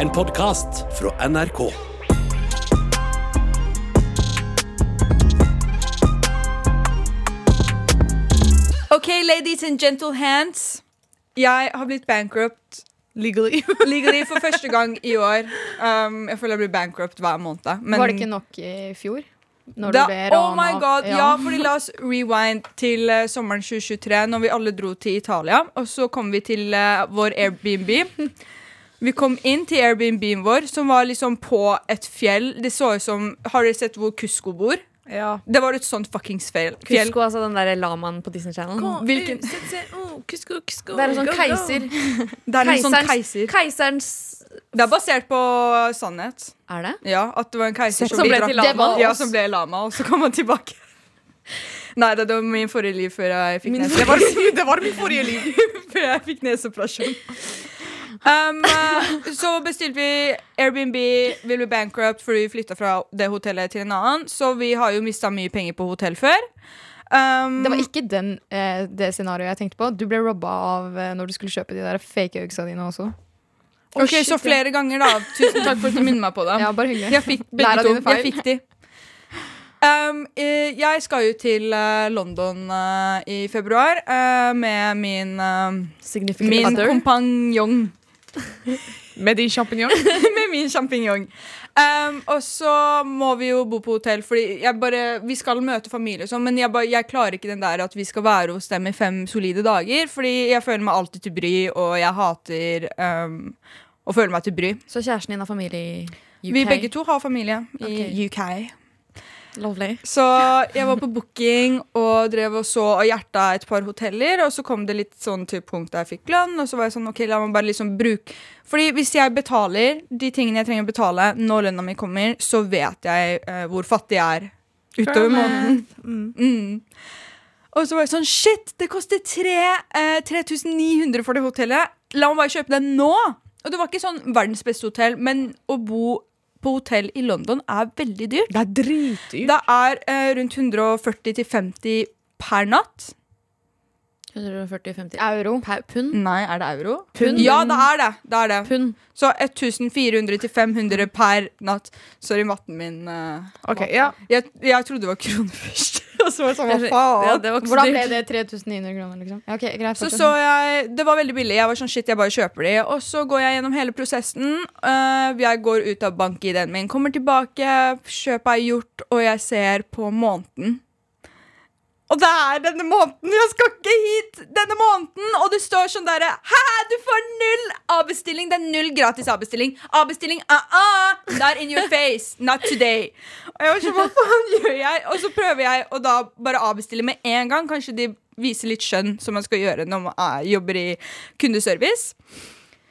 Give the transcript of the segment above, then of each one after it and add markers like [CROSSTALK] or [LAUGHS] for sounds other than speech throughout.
En podkast fra NRK. OK, ladies and gentle hands. Jeg har blitt bankrupt Legally. [LAUGHS] legally for første gang i år. Um, jeg føler jeg blir bankrupt hver måned. Men Var det ikke nok i fjor? Når da, du ble oh my god, ja. fordi La oss rewind til uh, sommeren 2023, når vi alle dro til Italia. Og så kom vi til uh, vår Airbnb. Vi kom inn til Airbnb-en vår, som var liksom på et fjell. Det så ut som Har dere sett hvor Kusko bor? Ja. Det var et sånt fuckings fjell. Kusko, altså den der lamaen på Disney Channel. Hvilken- Kusko, [LAUGHS] kusko, Det er en sånn keiser. [LAUGHS] Det er en sånn keiser. Keiserens Det er basert på sannhet. Er det? Ja, At det var en keiser Som ble til lama? Ja, som ble lama, og så kom han tilbake. [LAUGHS] Nei, det var min forrige liv før jeg fikk Min, nese. det, var, det var mitt forrige liv. før jeg fikk neseoperasjon. Um, eh, så bestilte vi Airbnb, vi ble bankrupt fordi vi flytta fra det hotellet til en annen. Så vi har jo mista mye penger på hotell før. Um, Det var ikke den, eh, det scenarioet jeg tenkte på. Du ble robba av eh, når du skulle kjøpe de der fake øksa dine også. Ok, shit, Så flere ganger, da. Tusen takk for at du minner meg på det. [LAUGHS] Ja, bare hyggelig. Jeg fikk begge to. Jeg fikk de. Um, eh, jeg skal jo til uh, London uh, i februar uh, med min, min kompanjong. [LAUGHS] Med din sjampinjong. [LAUGHS] med min sjampinjong. Um, og så må vi jo bo på hotell, Fordi bare, vi skal møte familie, og sånn, men jeg, bare, jeg klarer ikke den der at vi skal være hos dem i fem solide dager. Fordi jeg føler meg alltid til bry, og jeg hater um, å føle meg til bry. Så kjæresten din har familie i UK? Vi begge to har familie i okay. UK. Lovely. Så jeg var på booking og drev og så og hjerta et par hoteller. Og så kom det litt sånn til punkt der jeg fikk lønn, og så var jeg sånn OK, la meg bare liksom bruke Fordi hvis jeg betaler de tingene jeg trenger å betale når lønna mi kommer, så vet jeg uh, hvor fattig jeg er utover måneden. Mm. Og så var jeg sånn Shit, det koster tre- eh, 3900 for det hotellet. La meg bare kjøpe det nå! Og det var ikke sånn verdens beste hotell, men å bo på hotell i London er veldig dyrt. Det er dritdyrt. Det er eh, rundt 140-50 per natt. 140-50 Euro. Per pund? Nei, er det euro? Pund? Ja, det er det. det, er det. Pund. Så 1400-500 per natt. Sorry, matten min. eh, Ok, ja. jeg, jeg trodde det var kroner først. [LAUGHS] Og så var det sånn, hva Ja, det var ikke så Hvordan ble dyrt. det 3900 kroner, liksom? Ja, ok, greit. Så fortsett. så jeg, Det var veldig billig. Jeg var sånn, shit, jeg bare kjøper de. Og så går jeg gjennom hele prosessen. Eh, jeg går ut av bank-ID-en min, kommer tilbake, kjøpet er gjort, og jeg ser på måneden. Og det er denne måneden! Jeg skal ikke hit denne måneden! Og det står sånn derre Hæ, du får null avbestilling! Det er null gratis avbestilling. Avbestilling, uh-uh! Not in your face. Not today. Og jeg var sånn, hva faen gjør jeg? Og så prøver jeg å da bare avbestille med en gang. Kanskje de viser litt skjønn, som man skal gjøre når man er, jobber i kundeservice.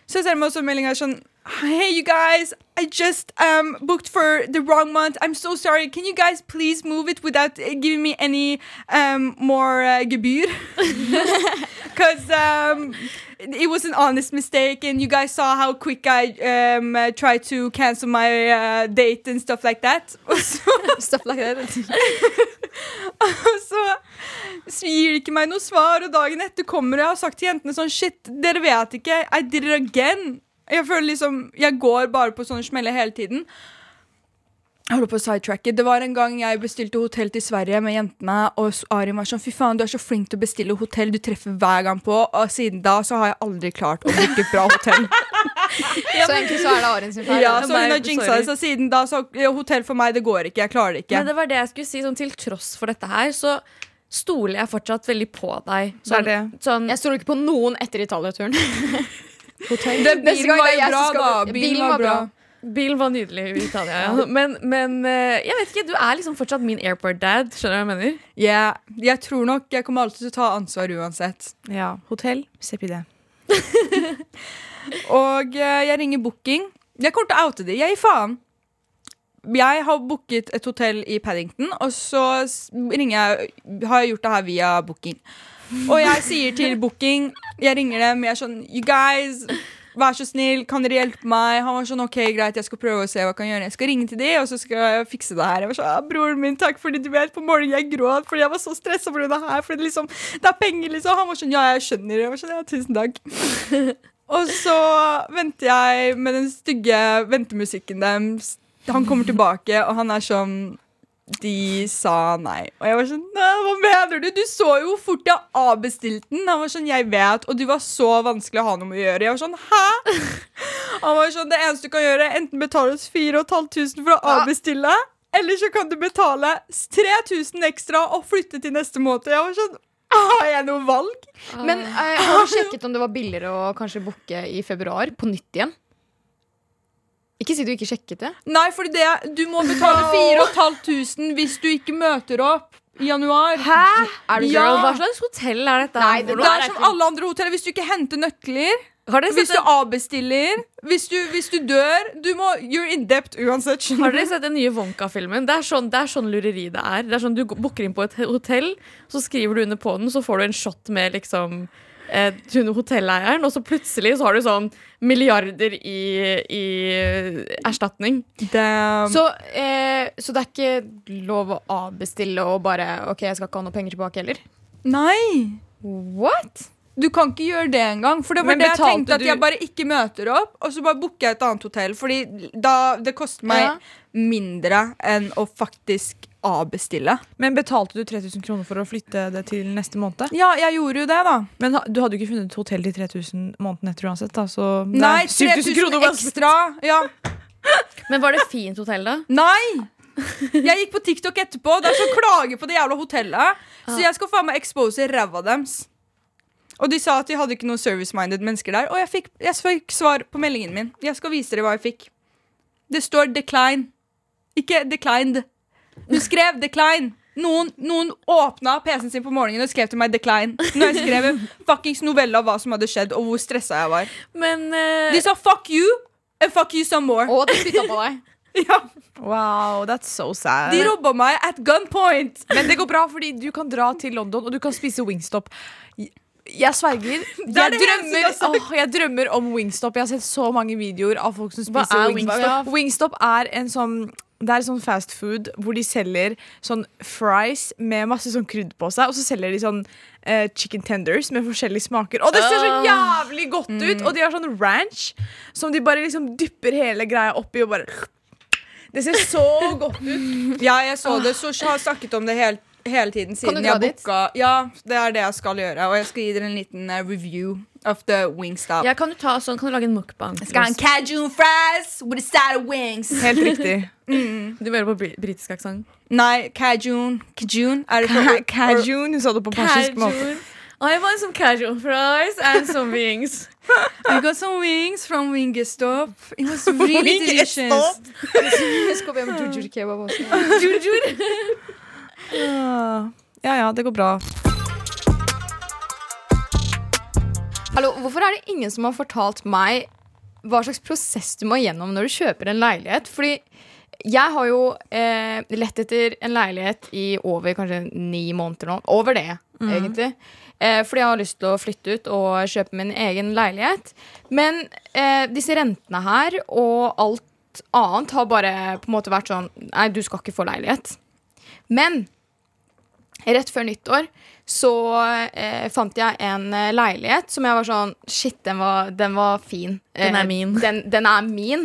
Så jeg ser meg også meldinga sånn Hey, you guys, I just um, booked for the wrong month. I'm so sorry. Can you guys please move it without uh, giving me any um, more uh, gebyr? Because [LAUGHS] um, it was an honest mistake, and you guys saw how quick I um, uh, tried to cancel my uh, date and stuff like that. [LAUGHS] Stuff like that. [LAUGHS] og så, så gir de ikke meg noe svar, og dagen etter kommer jeg og har sagt til jentene sånn Shit, dere vet ikke. I did it again. Jeg føler liksom Jeg går bare på sånne smeller hele tiden. Jeg holder på å sidetracke. Det var en gang jeg bestilte hotell til Sverige med jentene, og s- var sånn Fy faen, du er så flink til å bestille hotell. Du treffer hver gang på. Og siden da så har jeg aldri klart å booke et bra hotell. [LAUGHS] Så egentlig så er det Arin sin feil. ja, så hun har jinxa det. Så siden da så ja, Hotell for meg, det går ikke. Jeg klarer det ikke. Men det var det jeg skulle si. Sånn, til tross for dette her, så stoler jeg fortsatt veldig på deg. Det er det. Sånn, Jeg stoler ikke på noen etter Italia-turen. [LAUGHS] Det, bilen var jo bra, da. Bilen var bra. bilen var nydelig i Italia, ja. Men, men eh, jeg vet ikke, du er liksom fortsatt min airport-dad. Skjønner du hva jeg mener? Yeah. jeg tror nok jeg kommer alltid til å ta ansvar uansett. Ja. Hotell, se på det. Og eh, jeg ringer booking. Jeg kommer til å oute de. Jeg gir faen. Jeg har booket et hotell i Paddington, og så ringer jeg Har jeg gjort det her via booking. Og jeg sier til booking Jeg ringer dem, jeg er sånn You guys, vær så snill, kan dere hjelpe meg? Han var sånn OK, greit, jeg skal prøve å se hva jeg kan gjøre. Jeg skal ringe til de, og så skal jeg fikse det her. Jeg var sånn, ja, Broren min, takk fordi du vet, på morgenen jeg gråt fordi jeg var så stressa for det her. Fordi det liksom, det er penger, liksom. Han var sånn Ja, jeg skjønner. Jeg var sånn, ja, tusen takk. Og så venter jeg med den stygge ventemusikken deres. Han kommer tilbake, og han er sånn De sa nei. Og jeg var sånn Nei, hva mener du? Du så jo hvor fort jeg avbestilte den. Han var sånn Jeg vet. Og du var så vanskelig å ha noe med å gjøre. Jeg var sånn Hæ? Han var sånn Det eneste du kan gjøre, enten betale oss 4500 for å avbestille, eller så kan du betale 3000 ekstra og flytte til neste måned. Jeg var sånn Har jeg noe valg? Men jeg har du sjekket om det var billigere å kanskje booke i februar på nytt igjen? Ikke si du ikke sjekket det. Nei, for du må betale 4500 hvis du ikke møter opp i januar. Hæ? Er du Ja. Girl, hva slags hotell er dette? Nei, det Det er som alle andre hoteller. Hvis du ikke henter nøkler, hvis du avbestiller, hvis du, hvis du dør du må, You're in debt uansett. har dere du? sett den nye Wonka-filmen? Det, sånn, det er sånn lureri det er. Det er sånn Du booker inn på et hotell, så skriver du under på den, så får du en shot med liksom eh, hun hotelleieren, og så plutselig så har du sånn milliarder i, i erstatning. Så, eh, så det er ikke lov å avbestille og bare OK, jeg skal ikke ha noe penger tilbake heller? Nei! What? Du kan ikke gjøre det engang. For det var Men det jeg tenkte at du- jeg bare ikke møter opp, og så bare booker jeg et annet hotell. Fordi da, det koster meg Ja. mindre enn å faktisk avbestille. Men betalte du 3000 kroner for å flytte det til neste måned? Ja, jeg gjorde jo det, da. Men du hadde jo ikke funnet et hotell til 3000 måneden etter uansett, da, så Nei, er 7000 3000 kroner ekstra. Ja. [LAUGHS] Men var det fint hotell, da? Nei! Jeg gikk på TikTok etterpå. Det er så klage på det jævla hotellet. Så jeg skal faen meg expose ræva deres. Og de sa at de hadde ikke noen service-minded mennesker der. Og jeg fikk, jeg fikk svar på meldingen min. Jeg skal vise dere hva jeg fikk. Det står 'decline'. Ikke 'declined'. Du skrev 'decline'. Noen, noen åpna PC-en sin på morgenen og skrev til meg 'decline'. Når jeg skrev en fuckings novelle av hva som hadde skjedd, og hvor stressa jeg var. Men uh... De sa 'fuck you' and 'fuck you some more'. Og de spytta på deg. [LAUGHS] Ja, Wow, that's so sad. de robba meg at gunpoint. Men det går bra, fordi du kan dra til London, og du kan spise Wingstop. Jeg sverger. [LAUGHS] Er Jeg drømmer, åh, jeg drømmer om Wingstop. Jeg har sett så mange videoer av folk som Hva spiser er Wingstop. Wingstop? Wingstop er en sånn det er sånn fast food hvor de selger sånn fries med masse sånn krydd på seg. Og så selger de sånn uh, chicken tenders med forskjellige smaker. Og det ser så jævlig godt ut! Og de har sånn ranch som de bare liksom dypper hele greia oppi og bare Det ser så godt ut. [LAUGHS] Ja, jeg så det. Så har snakket om det hele, hele tiden siden jeg booka. Ja, det er det jeg skal gjøre. Og jeg skal gi dere en liten uh, review of the Wingstop. ja, kan du ta sånn, kan du lage en mukbang? Skal ha en cajun fries with a side of wings. Helt riktig. [LAUGHS] Du hører på br britisk aksent. Nei, cajun. Cajun? Er det for Cajun, hun sa det på persisk måte. I want some casual fries and some wings. [LAUGHS] I got some wings from Wingestop. It was really delicious. Husk å be om jujur kebab også. Ah, [LAUGHS] Ja ja, det går bra. Hallo, hvorfor er det ingen som har fortalt meg hva slags prosess du må gjennom når du kjøper en leilighet? Fordi jeg har jo eh, lett etter en leilighet i over kanskje ni måneder nå. Over det, egentlig. Eh, fordi jeg har lyst til å flytte ut og kjøpe min egen leilighet. Men eh, disse rentene her og alt annet har bare på en måte vært sånn Nei, du skal ikke få leilighet. Men rett før nyttår så eh, fant jeg en eh, leilighet som jeg var sånn Shit, den var, den var fin. Den er Eh, min. [LAUGHS] Den, den er min.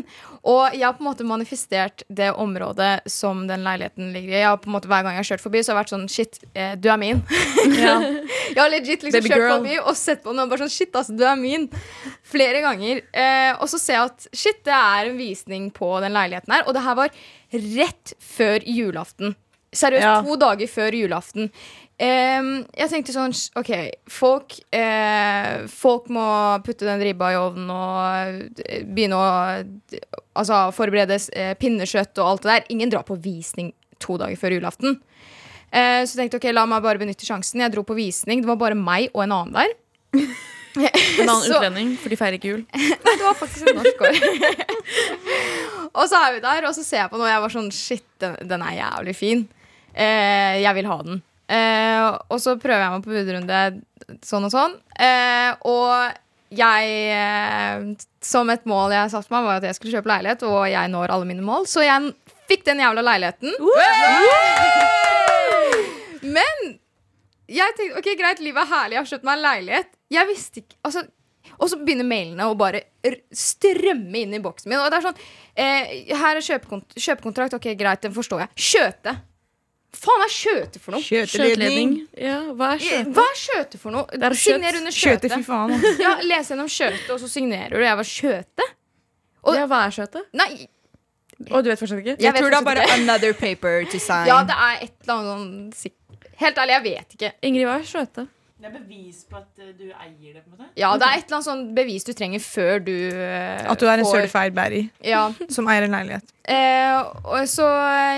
Og jeg har på en måte manifestert det området som den leiligheten ligger i. Jeg har på en måte Hver gang jeg har kjørt forbi, så har jeg vært sånn Shit, eh, du er min. [LAUGHS] [LAUGHS] jeg har legit liksom Baby kjørt girl. forbi og sett på den og bare sånn Shit, altså, du er min. Flere ganger. Eh, og så ser jeg at shit, det er en visning på den leiligheten her. Og det her var rett før julaften. Seriøst, Ja. to dager før julaften. Um, jeg tenkte sånn OK, folk, eh, folk må putte den ribba i ovnen og eh, begynne å altså, forberede eh, pinnekjøtt og alt det der. Ingen drar på visning to dager før julaften. Uh, så tenkte jeg ok, la meg bare benytte sjansen. Jeg dro på visning. Det var bare meg og en annen der. En annen [LAUGHS] Så- utlending, for de feirer ikke jul. [LAUGHS] Nei, det var faktisk en norsk år. [LAUGHS] og så er vi der, og så ser jeg på noe, og jeg var sånn Shit, den, den er jævlig fin. Eh, jeg vil ha den. Eh, og så prøver jeg meg på budrunde sånn og sånn. Eh, og jeg eh, Som et mål jeg satte meg, var at jeg skulle kjøpe leilighet, og jeg når alle mine mål. Så jeg fikk den jævla leiligheten. Men jeg tenkte ok, greit, livet er herlig, jeg har kjøpt meg en leilighet. Jeg visste ikke altså, Og så begynner mailene å bare strømme inn i boksen min. Og det er sånn eh, Her er kjøpekont kjøpekontrakt. Ok, greit, den forstår jeg. Skjøte. Faen er skjøte for noe? Skjøteledning. Ja, hva er skjøte? Hva er skjøte for noe? skjøt. Signer under Skjøte, skjøte. fy faen. altså. Ja, Les gjennom skjøte, og så signerer du. Jeg var skjøte? Og- Ja, hva er skjøte? Nei, Og du vet fortsatt ikke? Jeg, Jeg tror det er bare det. another paper to sign. ja, det er et eller annet sånn Helt ærlig, jeg vet ikke. Ingrid, hva er skjøte? Det er bevis på at eh, du eier det. på en måte Ja, det er et eller annet sånn bevis du trenger før du uh, At du er en får- certified berry Ja. [LAUGHS] som eier en leilighet. Uh, og så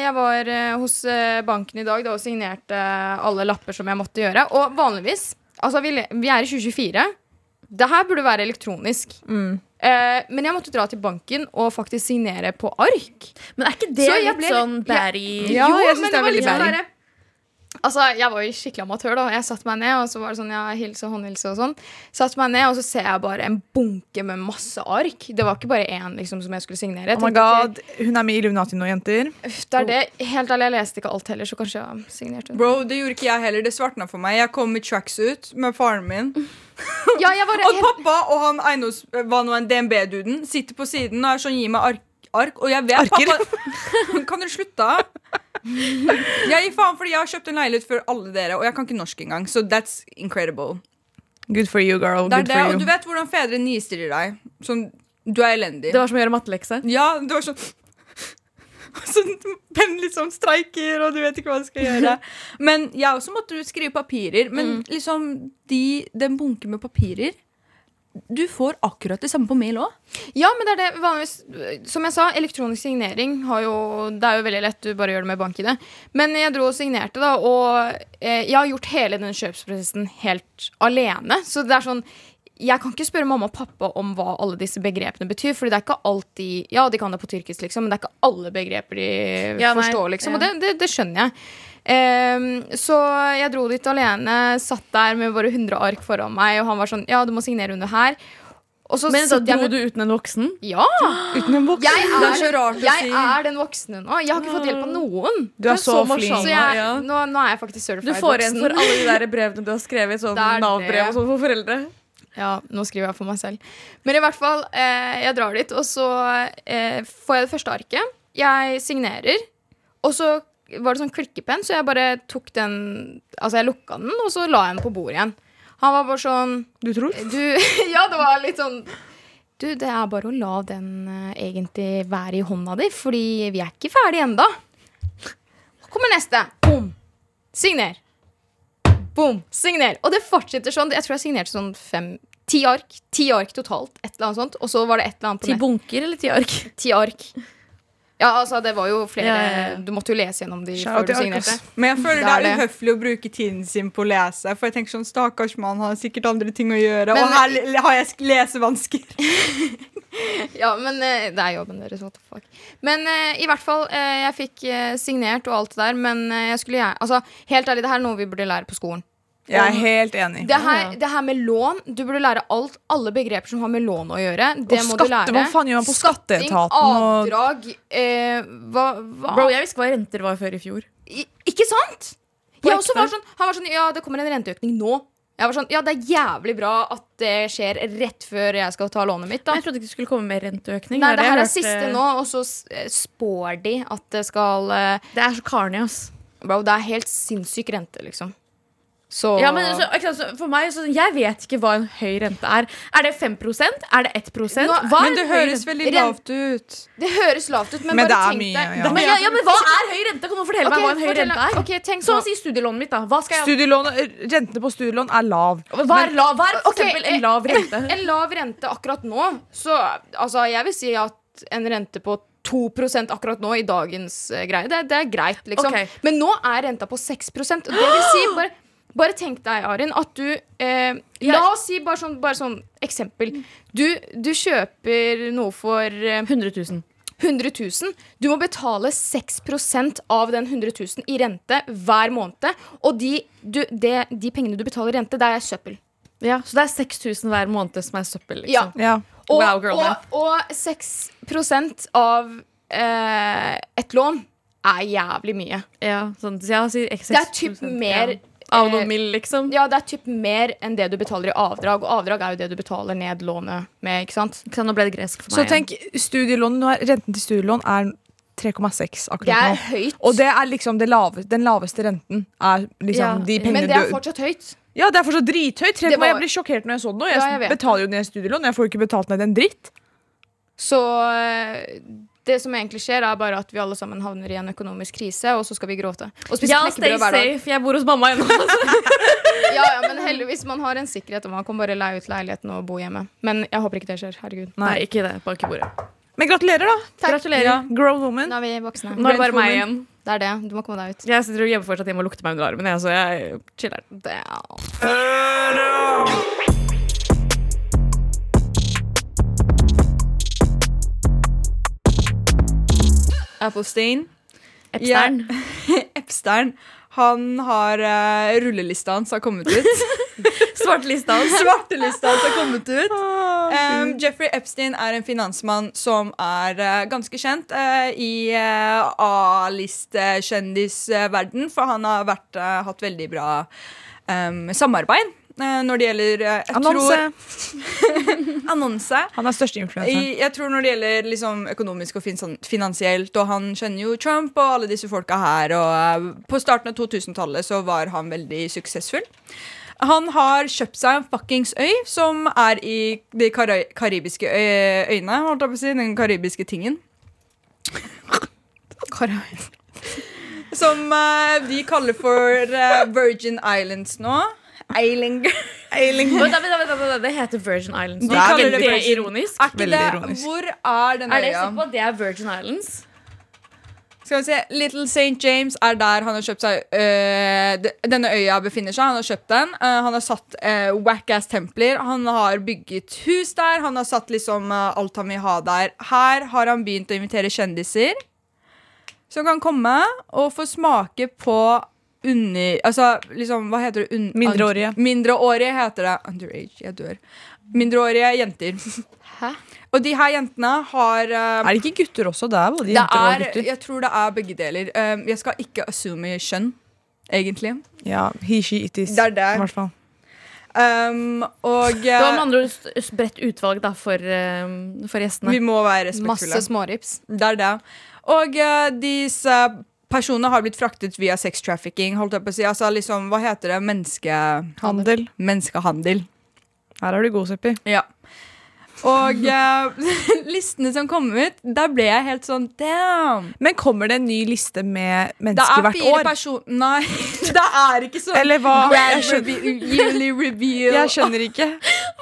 jeg var uh, hos banken i dag da, og signerte alle lapper som jeg måtte gjøre. Og vanligvis Altså, vi, vi er i 2024. Det her burde være elektronisk. Mm. Eh, men jeg måtte dra til banken og faktisk signere på ark. Men er ikke det Så litt ble- sånn batty Ja, Jo, jeg synes det er veldig derre- Altså, Jeg var jo skikkelig amatør. da Jeg satte meg ned, og så var det sånn, ja, hilse og håndhilse og sånn. Satt meg ned, og så ser jeg bare en bunke med masse ark. Det var ikke bare én liksom, som jeg skulle signere. Oh my god, ikke- Hun er med i Illuminati nå, jenter. Uff, det er det. Helt ærlig, jeg leste ikke alt heller, så kanskje jeg signerte hun. Bro, det gjorde ikke jeg heller. Det svartna for meg. Jeg kom i tracksuit med faren min. Ja, jeg var [LAUGHS] Og pappa og han Einos var nå en DNB-duden. Sitter på siden og er sånn gi meg ark. Ark og jeg vet Arker? pappa [LAUGHS] Kan dere slutte? Jeg gir faen fordi jeg har kjøpt en leilighet for alle dere, og jeg kan ikke norsk engang. Så that's incredible. Good for you, girl. Det er Good det, for og you. du vet hvordan fedre nistiller deg. Sånn, du er elendig. Det var som å gjøre mattelekse. Ja, det var sånn [LAUGHS] Sånn Pennen liksom streiker, og du vet ikke hva du skal gjøre. Men jeg også måtte skrive papirer. Men liksom de, den bunken med papirer Du får akkurat det samme på mail òg. Ja, men det er det vanligvis Som jeg sa, elektronisk signering har jo Det er jo veldig lett, du bare gjør det med bank i det. Men jeg dro og signerte, da, og eh, jeg har gjort hele den kjøpsprosessen helt alene. Så det er sånn jeg kan ikke spørre mamma og pappa om hva alle disse begrepene betyr. Fordi det er ikke alltid Ja, de kan det på tyrkisk, liksom, men det er ikke alle begreper de Ja, nei, forstår, liksom. Og det, det, det skjønner jeg. Ehm, så jeg dro dit alene, satt der med bare 100 ark foran meg, og han var sånn Ja, du må signere under her. Og så Men da dro med du uten en voksen? Ja! Uten en voksen. Jeg er er, jeg si. er den voksne nå. Jeg har ikke fått hjelp av noen. Du er så så flink. Så jeg, ja. nå, nå er jeg faktisk Du får igjen for alle de der [LAUGHS] brevene du har skrevet, sånn er. Nav-brev og sånn for foreldre. Ja, nå skriver jeg for meg selv. Men i hvert fall, eh, jeg drar dit, og så eh, får jeg det første arket. Jeg signerer, og så var det sånn klikkepenn, så jeg bare tok den Altså, jeg lukka den, og så la jeg den på bordet igjen. Han var bare sånn Du tror? Du [LAUGHS] Ja, det var litt sånn Du, det er bare å la den uh, egentlig være i hånda di, fordi vi er ikke ferdig enda. Kommer neste. Bom. Signer. Bom. Signer. Og det fortsetter sånn. Jeg tror jeg signerte sånn fem Ti ark. Ti ark totalt. Et eller annet sånt. Og så var det et eller annet på Ti bunker eller ti ark? Ti ark. Ja, altså, det var jo flere Ja, ja. Du måtte jo lese gjennom de Shout før du signerte. Men jeg føler Det det er er uhøflig å bruke tiden sin på å lese. For jeg tenker sånn, Stakkars mann har sikkert andre ting å gjøre. Men- og her har jeg lesevansker. [LAUGHS] Ja, men eh, det er jobben deres. What the fuck. Men eh, i hvert fall, eh, jeg fikk signert og alt det der, men jeg skulle gjerne Altså, helt ærlig, det her er noe vi burde lære på skolen. Jeg er helt enig. Det her, det her med lån, du burde lære alt, alle begreper som har med lån å gjøre. Det Og må du lære. hva faen gjør man på Skatting, skatteetaten avdrag eh, hva, hva? Bro, jeg visste hva renter var før i fjor. I, Ikke sant? Jeg også var sånn, han var sånn Ja, det kommer en renteøkning nå. Jeg var sånn, Ja, det er jævlig bra at det skjer rett før jeg skal ta lånet mitt. da jeg trodde ikke det skulle komme mer renteøkning. Nei, Det her er hørt, siste eh, nå, og så eh, spår de at det skal eh, Det er så carny, ass. Bro, det er helt sinnssyk rente, liksom. Så Ja, men så, ikke sant, så For meg, så Jeg vet ikke hva en høy rente er. Er det 5% Er det 1 Nå- Hva Men det høres rente? veldig lavt ut. Det høres lavt ut, men, Men det er mye, ja. Men, ja, ja, men hva er høy rente? Kan noen fortelle okay, meg hva en høy fortell- rente er? Okay, tenk Så å si studielånet mitt, da. Hva, skal jeg, rentene på studielån er lav. hva er, lav? hva er for okay, eksempel en lav [LAUGHS] rente? En lav rente akkurat nå, så altså, jeg vil si at en rente på 2% akkurat nå i dagens eh, greie, det, det er greit, liksom. Okay. Men nå er renta på 6 og Det vil si, bare, bare tenk deg, Arin, at du eh, La oss si bare sånn, bare sånn eksempel. Du, du kjøper noe for eh, 100 000. 100 000. Du må betale 6% av den 100 000 i rente hver måned. Og de, du, det, de pengene du betaler i rente, det er søppel. Ja, så det er 6000 hver måned som er søppel. Liksom. Ja. Og, Wow, girl og, og 6% av eh, et lån er jævlig mye. Ja, sånn, ikke Det er typ mer ja. Av eh, noen mill, liksom. Ja, det er typ mer enn det du betaler i avdrag, og avdrag er jo det du betaler ned lånet med, ikke sant? Ikke sant, Nå ble det gresk for meg. Så tenk, studielån, nå er, renten til studielån er 3,6 Det akkurat er nå. høyt, Og det er liksom det lave, den laveste renten. Er liksom Ja, de pengene men det er fortsatt høyt. Ja, det er fortsatt drithøyt. 3,1 var- Jeg ble sjokkert når jeg så det nå. Jeg, Ja, jeg betaler jo ned studielån. Jeg får jo ikke betalt ned en dritt. Så eh, det som egentlig skjer, er bare at vi alle sammen havner i en økonomisk krise, og så skal vi gråte. Og spise Ja, knekkebrød hver dag. safe. Jeg bor hos mamma ennå. [LAUGHS] Ja, ja, men heldigvis man har en sikkerhet, og man kan bare leie ut leiligheten og bo hjemme. Men jeg håper ikke det skjer. Herregud. Nei, ikke det. Bank i bordet. Men gratulerer, da. Gratulerer. Grown woman. Nå er vi voksne. Nå er det bare meg igjen. Det er det. Du må komme deg ut. Jeg sitter hjemme fortsatt hjemme og lukter meg under armen. Jeg, så jeg chiller. Det Epstern. Ja. [LAUGHS] Epstein. Han har uh, rullelista hans har kommet ut. [LAUGHS] Svartelista hans. Svartelista hans har kommet ut. Um, Jeffrey Epstein er en finansmann som er uh, ganske kjent uh, i uh, A-listekjendisverden, for han har vært, hatt veldig bra um, samarbeid når det gjelder eh, Annonse. [LAUGHS] Annonse. Han er største influenser. Jeg tror når det gjelder liksom økonomisk og finansielt, og han kjenner jo Trump og alle disse folka her, og eh, på starten av 2000-tallet så var han veldig suksessfull. Han har kjøpt seg en fuckings øy som er i de kar karibiske øy øyene, holdt jeg på å si, den karibiske tingen. [LAUGHS] Som uh, de kaller for uh, Virgin Islands nå. [LAUGHS] Eiling. Vent, da, da, da, Det heter Virgin Islands. De Er kaller det det ironisk? Er ikke det, ironisk. Hvor er den Er det sikkert på at det er Virgin Islands? Skal vi se, Little St. James er der han har kjøpt seg øh, Denne øya befinner seg. Han har kjøpt den. Uh, han har satt uh, whack-ass templer. Han har bygget hus der. Han har satt liksom uh, alt han vil ha der. Her har han begynt å invitere kjendiser som kan komme og få smake på under... Altså, liksom, hva heter det? Un, Mindreårige. Mindreårige heter det. Underage. Jeg dør. Mindreårige jenter. [LAUGHS] Hæ? Og de her jentene har øh, Er det ikke gutter også? Det er både det er, og er, gutter. jeg tror det er begge deler. Um, jeg skal ikke assume kjønn, egentlig. Ja, he, she, it is. Det er det. I hvert fall. Um, og [LAUGHS] Det var med uh, andre ord bredt utvalg da, for, eh, for gjestene. vi må være Masse respektfulle. smårips. Det er det. Og uh, disse personene har blitt fraktet via sex trafficking. Holdt jeg på å si. Altså, liksom, hva heter det? Menneskehandel. Menneskehandel. Her er du god, Seppi. Ja. Og uh, [LAUGHS] listene som kom ut, der ble jeg helt sånn damn. Men kommer det en ny liste med mennesker er hvert år? personer Nei, [LAUGHS] det er ikke sånn. Eller hva? Jeg skjønner, yearly jeg skjønner ikke. [LAUGHS]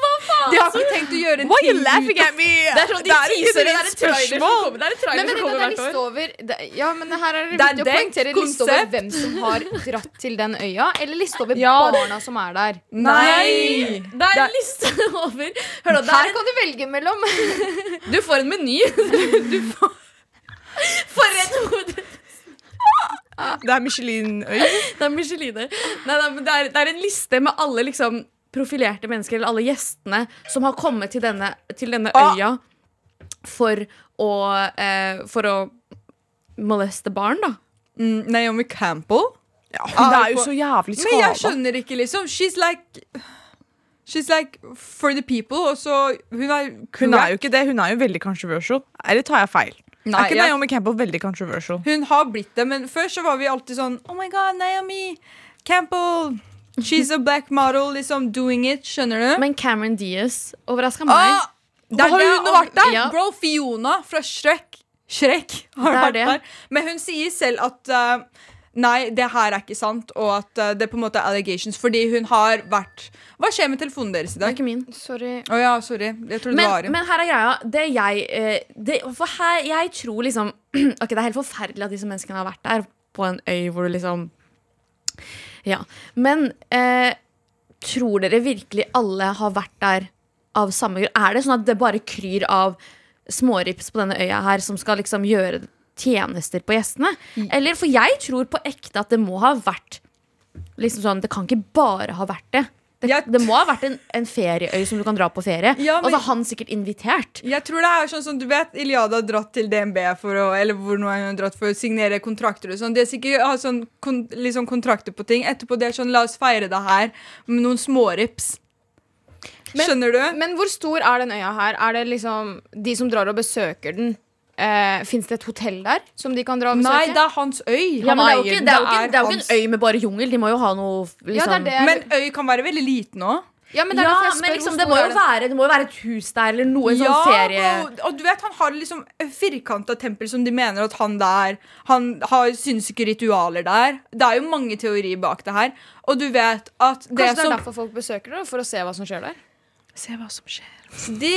De har ikke tenkt å gjøre en Why you laughing at me? Det er sånn de er teaser, det et er et spørsmål. det er et trailer som kommer er hvert år. over det, Ja, men her er det Det viktig å poengtere liste over hvem som har dratt til den øya, eller liste over Ja. barna som er der. Nei! Det er en liste over Hør det Her er kan du velge mellom Du får en meny. [LAUGHS] Du får For et hode! Det er Michelin-øy. Det er Micheline. Nei, nei, det, er, det er en liste med alle liksom profilerte mennesker, eller alle gjestene, som har kommet til denne, til denne Ah. øya for å eh, For å moleste barn, da. Mm, Naomi Campbell. Ja, hun er jo så jævlig Men jeg skjønner ikke, liksom. She's like She's like for the people, og så Hun er Hun er jo ikke det. Hun er jo veldig controversial. Eller tar jeg feil? Nei, er ikke Naomi Campbell veldig controversial? Hun har blitt det, men før så var vi alltid sånn Oh my god, Naomi Campbell. She's a black model, liksom doing it. Skjønner du? Men Cameron Diaz overraska meg. Ah, det er Har hun og- vært der? Ja. Bro, Fiona fra Shrek. Shrek har Det vært det. der. Men hun sier selv at uh, Nei, det her er ikke sant, og at uh, det er på en måte allegations fordi hun har vært Hva skjer med telefonen deres i dag? Det er ikke min. Sorry. Å ja, sorry. Jeg trodde det var Men, men her er greia. Det jeg eh, det, For her, jeg tror liksom [CLEARS THROAT] Ok, det er helt forferdelig at disse menneskene har vært der, på en øy hvor du liksom Ja. Men eh, tror dere virkelig alle har vært der av samme grunn? Er det sånn at det bare kryr av smårips på denne øya her som skal liksom gjøre tjenester på gjestene? Eller, for jeg tror på ekte at det må ha vært liksom sånn Det kan ikke bare ha vært det. Det, Jeg- det må ha vært en, en ferieøy som du kan dra på ferie. Ja, men- Og så har han sikkert invitert. Jeg tror det er sånn som du vet Iliada har dratt til DNB for å Eller hvor nå hun hun dratt for å signere kontrakter og sånn. De har sikkert har sånn kon, liksom kontrakter på ting. Etterpå det er sånn La oss feire det her med noen smårips. Men- Skjønner du? Men hvor stor er den øya her? Er det liksom de som drar og besøker den? Eh, Fins det et hotell der som de kan dra og besøke? Nei, det er hans øy. Ja, Han er det er ikke, det er ikke, det er jo hans. ikke en øy med bare jungel. De må jo ha noe liksom, Ja, det er det. Men øy kan være veldig liten òg. Ja, men det ja, men liksom, det, må jo være, det må jo være et hus der, eller noe sånn ferie... og, og du vet, han har liksom firkanta tempel som de mener at han der Han har sinnssyke ritualer der. Det er jo mange teorier bak det her. Og du vet at det Kanskje det er som derfor folk besøker det? For å se hva som skjer der? Se hva som skjer. de,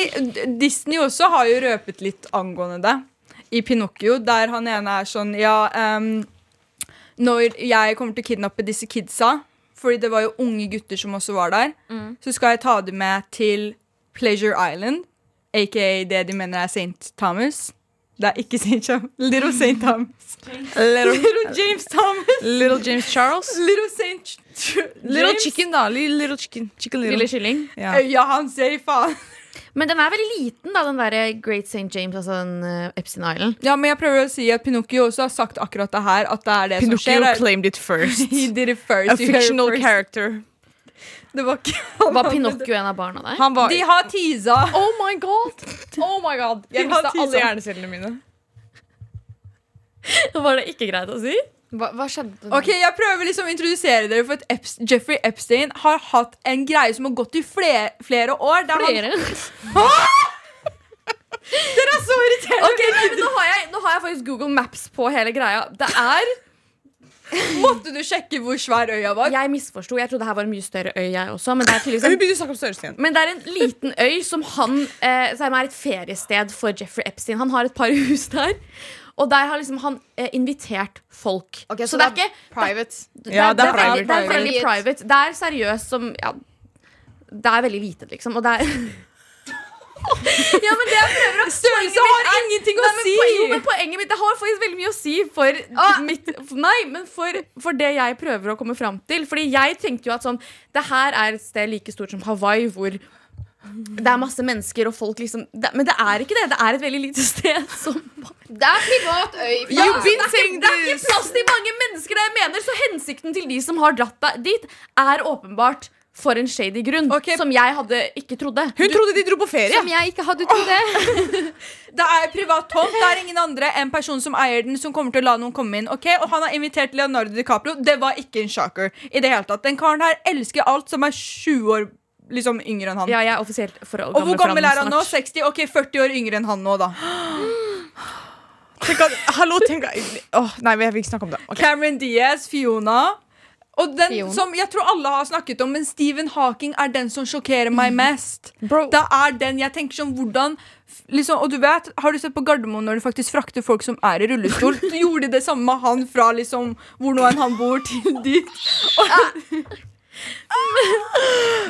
Disney også har jo røpet litt angående det. I Pinocchio, der han ene er sånn Ja, um, når jeg kommer til å kidnappe disse kidsa, fordi det var jo unge gutter som også var der, så skal jeg ta dem med til Pleasure Island, aka det de mener er St. Thomas. Det er ikke St. Thomas. Little St. Thomas. Little, Little James Thomas. little James Charles. Little St. Ch James. chicken, da. Little, little chicken. chicken little. Lille kylling. Ja. Øya hans, jeg faen. Men den er veldig liten, da, den der Great St. James, altså den uh, Epstein Island. Ja, men jeg prøver å si at Pinocchio også har sagt akkurat det her. At det er det som Pinocchio claimed it first. [LAUGHS] He did it first. A fictional first. character. [LAUGHS] Det var ikke Var Pinocchio en av barna der? Han var De har teasa. Oh my god! [LAUGHS] Oh my god Jeg har mista alle hjernecellene mine. Var det ikke greit å si? Hva, hva skjedde? Ok, Jeg prøver liksom å introdusere dere for at Eps Jeffrey Epstein har hatt en greie som har gått i flere, flere år. Der Flere? [LAUGHS] Han, dere er så irriterende! Okay, nei, nå, har jeg, nå har jeg faktisk Google Maps på hele greia. Det er Måtte du sjekke hvor svær øya var? Jeg misforsto. Jeg trodde det her var en mye større øy, jeg også. Men det er en. Men det er en liten øy som han eh, Som er et feriested for Jeffrey Epstein. Han har et par hus der. Og der har liksom han eh, invitert folk. Ok, så, det er ikke private. Ja, det er det, private. Det er veldig Private. private. Det er seriøst som ja, Det er veldig lite, liksom. Og det er [LAUGHS] Ja, men det jeg prøver å Størrelse har ingenting å Nei, men si! po- Jo, men poenget mitt Det har faktisk veldig mye å si for mitt Nei, men for, for det jeg prøver å komme fram til. Fordi jeg tenkte jo at sånn Det her er et sted like stort som Hawaii, hvor det er masse mennesker og folk liksom det, Men det er ikke det. Det er et veldig lite sted som Det er privat øy. ja, det, er ikke, det er ikke plass til mange mennesker, det jeg mener. Så hensikten til de som har dratt deg dit, er åpenbart for en shady grunn. okay. Som jeg hadde ikke trodde. Hun trodde de dro på ferie. Som jeg ikke hadde trodd det. [LAUGHS] Det er privat tomt. Det er ingen andre enn person som eier den, som kommer til å la noen komme inn. Okay? Og han har invitert Leonardo DiCaprio. Det var ikke en shocker. i det hele tatt. Den karen her elsker alt som er 20 år liksom yngre enn han. Ja, jeg er offisielt for Og hvor gammel er han nå? 60? Ok, 40 år yngre enn han nå, da. [GASPS] Tenk at, hallo, tenk at, oh, Nei, vi vil ikke snakke om det. Okay. Cameron Diaz, Fiona. Og den Fion. som jeg tror alle har snakket om, men Stephen Hawking er den som sjokkerer meg mest. Bro. Det er den jeg tenker sånn, hvordan liksom, Og du vet, Har du sett på Gardermoen når de faktisk frakter folk som er i rullestol? Så [LAUGHS] gjorde de det samme med han fra liksom hvor nå enn han bor, til dit. Og,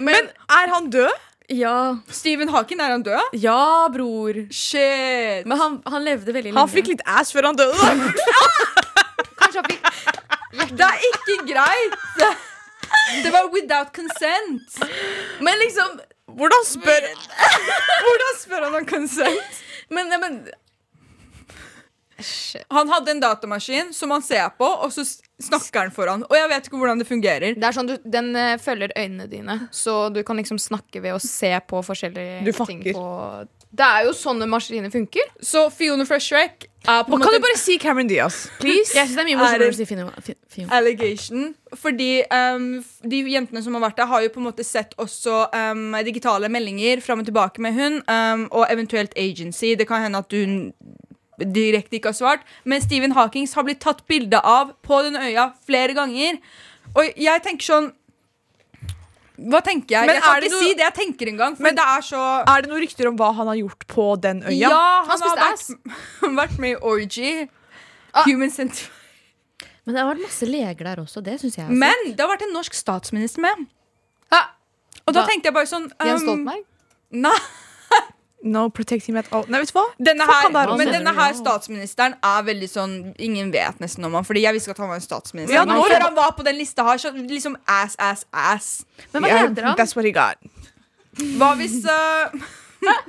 Men er han død? Ja. Stephen Hawking, er han død? ja, bror. Shit. Men han, han levde veldig lenge. Han fikk litt ass før han døde. da. [LAUGHS] Kanskje han fikk [LAUGHS] Det er ikke greit! Det var without consent. Men liksom Hvordan spør [LAUGHS] Hvordan spør han om consent? Men, men Han hadde en datamaskin som han ser på, og så snakker den foran. Og jeg vet ikke hvordan det fungerer. Det er sånn du, Den uh, følger øynene dine, så du kan liksom snakke ved å se på forskjellige Du ting på Det er jo sånne maskiner funker. Så Fiona Freshrek er på en Kan du bare si Cameron Diaz, please? jeg synes det er mye Er morsommere å si Fiona. Fiona. allegation. Fordi um, de jentene som har vært der, har jo på en måte sett også um, digitale meldinger fram og tilbake med hun, um, og eventuelt agency. Det kan hende at hun direkte ikke har svart. Men Stephen Hawkings har blitt tatt bilde av på den øya flere ganger. Og jeg tenker sånn Hva tenker jeg? Men jeg kan ikke noe- si det jeg tenker engang. Men- det er så Er det noen rykter om hva han har gjort på den øya? Ja, han, Han har vært, [LAUGHS] vært med i Orgy. Ah. Human Center. Men det har vært masse leger der også. Det syns jeg. også. Men det har vært en norsk statsminister med. Ah, Og da da, tenkte jeg bare sånn Jens um, Stoltenberg. Nei. No protecting me at all. Nei, vet du hva? Denne her, men denne her statsministeren er veldig sånn Ingen vet nesten om han, Fordi jeg visste ikke at han var en statsminister. Ja, men nå- før han var på den lista her, så liksom ass, ass, ass. Men hva Yeah, heter han? That's what he got. Hva hvis uh, [LAUGHS]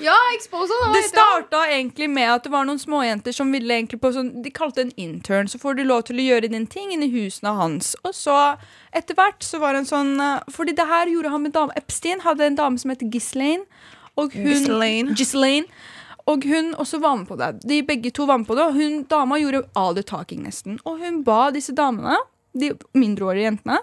Ja, expose Det starta egentlig med at det var noen småjenter som ville egentlig på sånn De kalte det en intern. Så får du lov til å gjøre din ting inni husene hans. Og så, etter hvert, så var det en sånn eh, Fordi det her gjorde han med dame Epstein hadde en dame som heter Ghislaine. Og hun Ghislaine. Og hun også var med på det. De begge to var med på det. Og hun dama gjorde all the talking, nesten. Og hun ba disse damene, de mindreårige jentene,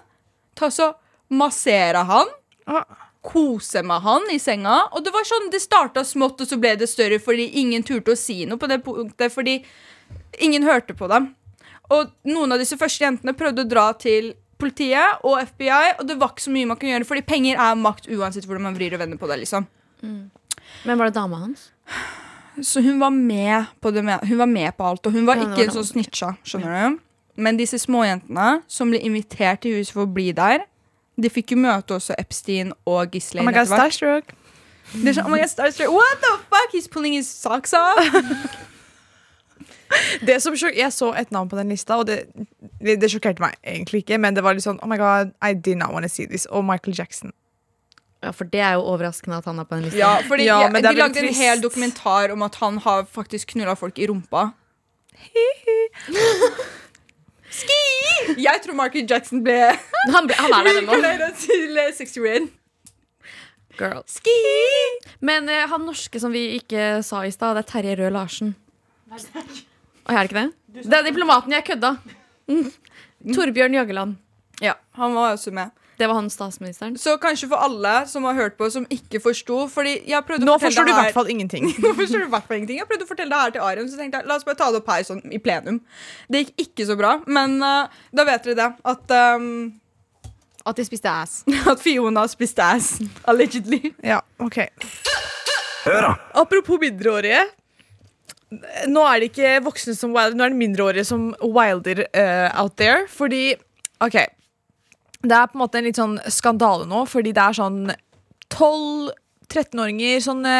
ta så massere han. Ah. Kose med han i senga. Og det var sånn, det starta smått, og så ble det større fordi ingen turte å si noe på det punktet. Fordi ingen hørte på dem. Og noen av disse første jentene prøvde å dra til politiet og FBI, og det var ikke så mye man kunne gjøre, fordi penger er makt uansett hvordan man vrir og vender på det. liksom Men var det dama hans? Så hun var med på det med, Hun var med på alt, og hun var Ja, ikke var en sånn snitcha. Skjønner du? Men disse småjentene som ble invitert til huset for å bli der, de fikk jo møte også Epstein og Oh my god, starstruck. Det er sånn, oh my God, starstruck. What the fuck? He's pulling his socks off. [LAUGHS] Det som sjok- Jeg så et navn på den lista, og det, det, det sjokkerte meg egentlig ikke. Men det var litt sånn Oh my god, I did not want to see this. Og Michael Jackson. Ja, For det er jo overraskende at han er på den lista. Ja, fordi Ja, men det De lagde en trist. hel dokumentar om at han har faktisk knulla folk i rumpa. [LAUGHS] Ski! Jeg tror Michael Jackson ble Han, ble, han er der ennå. til eh, 60 Red. Girl. Ski! Men uh, han norske som vi ikke sa i stad, det er Terje Røe Larsen. Å, er det ikke det? Det er diplomaten jeg kødda. Mm. Torbjørn Jagland. Ja, han var også med. Det var han statsministeren. Så kanskje for alle som har hørt på, som ikke forsto Fordi jeg prøvde Nå å forstår du i hvert fall ingenting. [LAUGHS] Nå forstår du hvert fall ingenting. Jeg prøvde å fortelle det her til Arion, så tenkte jeg la oss bare ta det opp her sånn i plenum. Det gikk ikke så bra, men uh, da vet dere det. At, um, At de spiste ass. [LAUGHS] at Fiona spiste ass. [LAUGHS] Allegedly. Ja, ok Hør da. Apropos mindreårige. Nå er det ikke voksne som wilder, nå er det mindreårige som wilder uh, out there. Fordi, OK Det er på en måte en litt sånn skandale nå, fordi det er sånn 12-13-åringer, sånne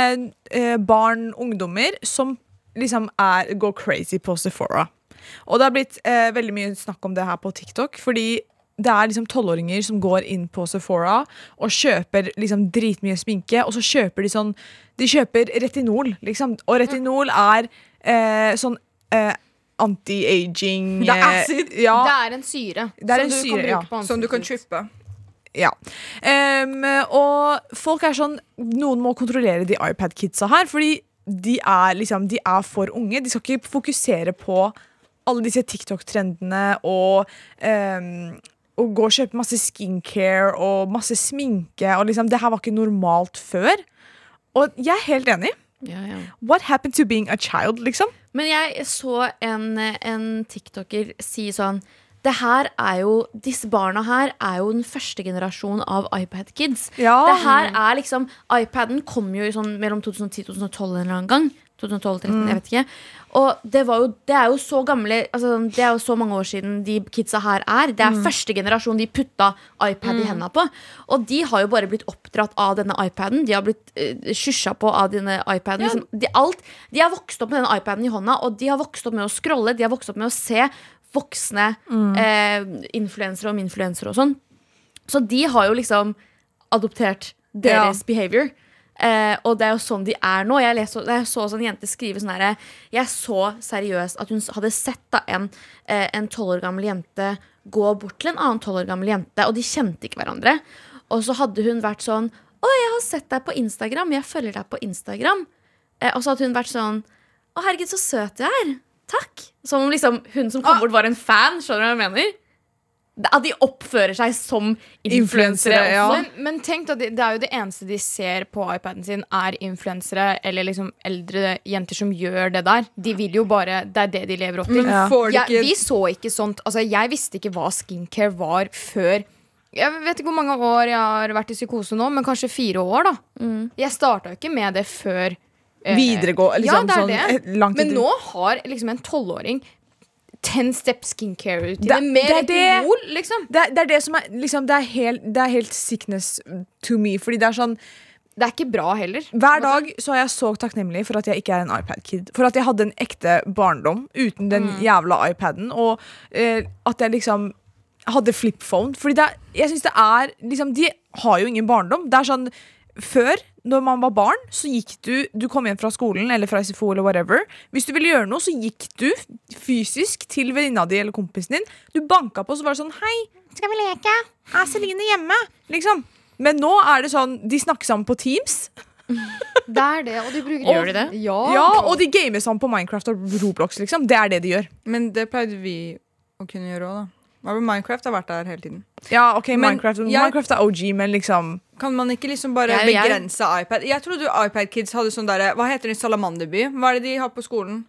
eh, barn, ungdommer, som liksom er, går crazy på Sephora. Og det har blitt eh, veldig mye snakk om det her på TikTok, fordi det er liksom tolvåringer som går inn på Sephora og kjøper liksom dritmye sminke, og så kjøper de sånn De kjøper retinol, liksom. Og retinol er eh, sånn eh, anti-aging Det er eh, acid. Ja, Det er en syre. Det er som en du syre, ja. Som du kan trippe. Ja. Um, og folk er sånn Noen må kontrollere de iPad-kidsa her, fordi de er, liksom, de er for unge. De skal ikke fokusere på alle disse TikTok-trendene og um, og gå og kjøpe masse skincare og masse sminke. Og liksom, det her var ikke normalt før. Og jeg er helt enig. Ja, ja. What happened to being a child, liksom? Men jeg så en, en tiktoker si sånn det her er jo, Disse barna her er jo den første generasjon av iPad-kids. Ja. Det her er liksom iPaden kom jo i sånn mellom 2010 og 2012 en eller annen gang. 2012-2013, jeg vet ikke. Og det, var jo, det er jo så gamle altså, Det er jo så mange år siden de kidsa her er. Det er første generasjon de putta iPad i henda på. Og de har jo bare blitt oppdratt av denne iPaden. De har blitt uh, skysja på av denne iPaden. Liksom, de, alt, de har vokst opp med denne iPaden i hånda, og de har vokst opp med å scrolle. De har vokst opp med å se voksne eh, influensere om influensere og sånn. Så de har jo liksom adoptert deres behavior. Eh, og det er jo sånn de er nå. Jeg, leser, jeg så en jente skrive sånn herre Jeg så seriøst at hun hadde sett da en eh, en tolv år gammel jente gå bort til en annen tolv år gammel jente, og de kjente ikke hverandre. Og så hadde hun vært sånn Å, jeg har sett deg på Instagram. Jeg følger deg på Instagram. Eh, og så hadde hun vært sånn Å, herregud, så søt du er. Takk. Som om liksom hun som kom bort, var en fan. Skjønner du hva jeg mener? At de oppfører seg som influensere. Ja. Men, men tenk da, det, det er jo det eneste de ser på iPaden sin, er influensere eller liksom eldre jenter som gjør det der. De vil jo bare Det er det de lever opp til. Ja. Får de Ja, vi så ikke sånt Altså, jeg visste ikke hva skincare var før Jeg vet ikke hvor mange år jeg har vært i psykose nå, men kanskje fire år, da. Jeg starta jo ikke med det før eh, Videregå, liksom, ja, det er sånn, det. Sånn, Men nå har liksom en tolvåring ten step skincare-rutine Det- med retinol, liksom. det, det er det som er liksom, det, er helt, det er helt sickness to me. Fordi det er sånn det er ikke bra heller. Hver dag så er jeg så takknemlig for at jeg ikke er en iPad-kid. For at jeg hadde en ekte barndom uten den jævla iPaden. Og eh, at jeg liksom hadde flipphone. Fordi det jeg synes det er liksom, De har jo ingen barndom. Det er sånn Før, når man var barn, så gikk du Du kom hjem fra skolen eller fra SFO eller whatever. Hvis du ville gjøre noe, så gikk du fysisk til venninna di eller kompisen din. Du banka på, så var det sånn Hei, skal vi leke? Er Celine hjemme? Liksom. Men nå er det sånn De snakker sammen på Teams. [LAUGHS] Det er det, og de bruker Gjør de det? Ja. Ja, og de gamer sammen på Minecraft og Roblox, liksom. Det er det de gjør. Men det pleide vi å kunne gjøre òg, da. Minecraft har vært der hele tiden. Ja, ok, Men Minecraft, jeg- Minecraft er OG, men liksom Kan man ikke liksom bare Jeg- jeg- begrense iPad? Jeg trodde iPad Kids hadde sånn derre Hva heter det i Salamanderby? Hva er det de har på skolen?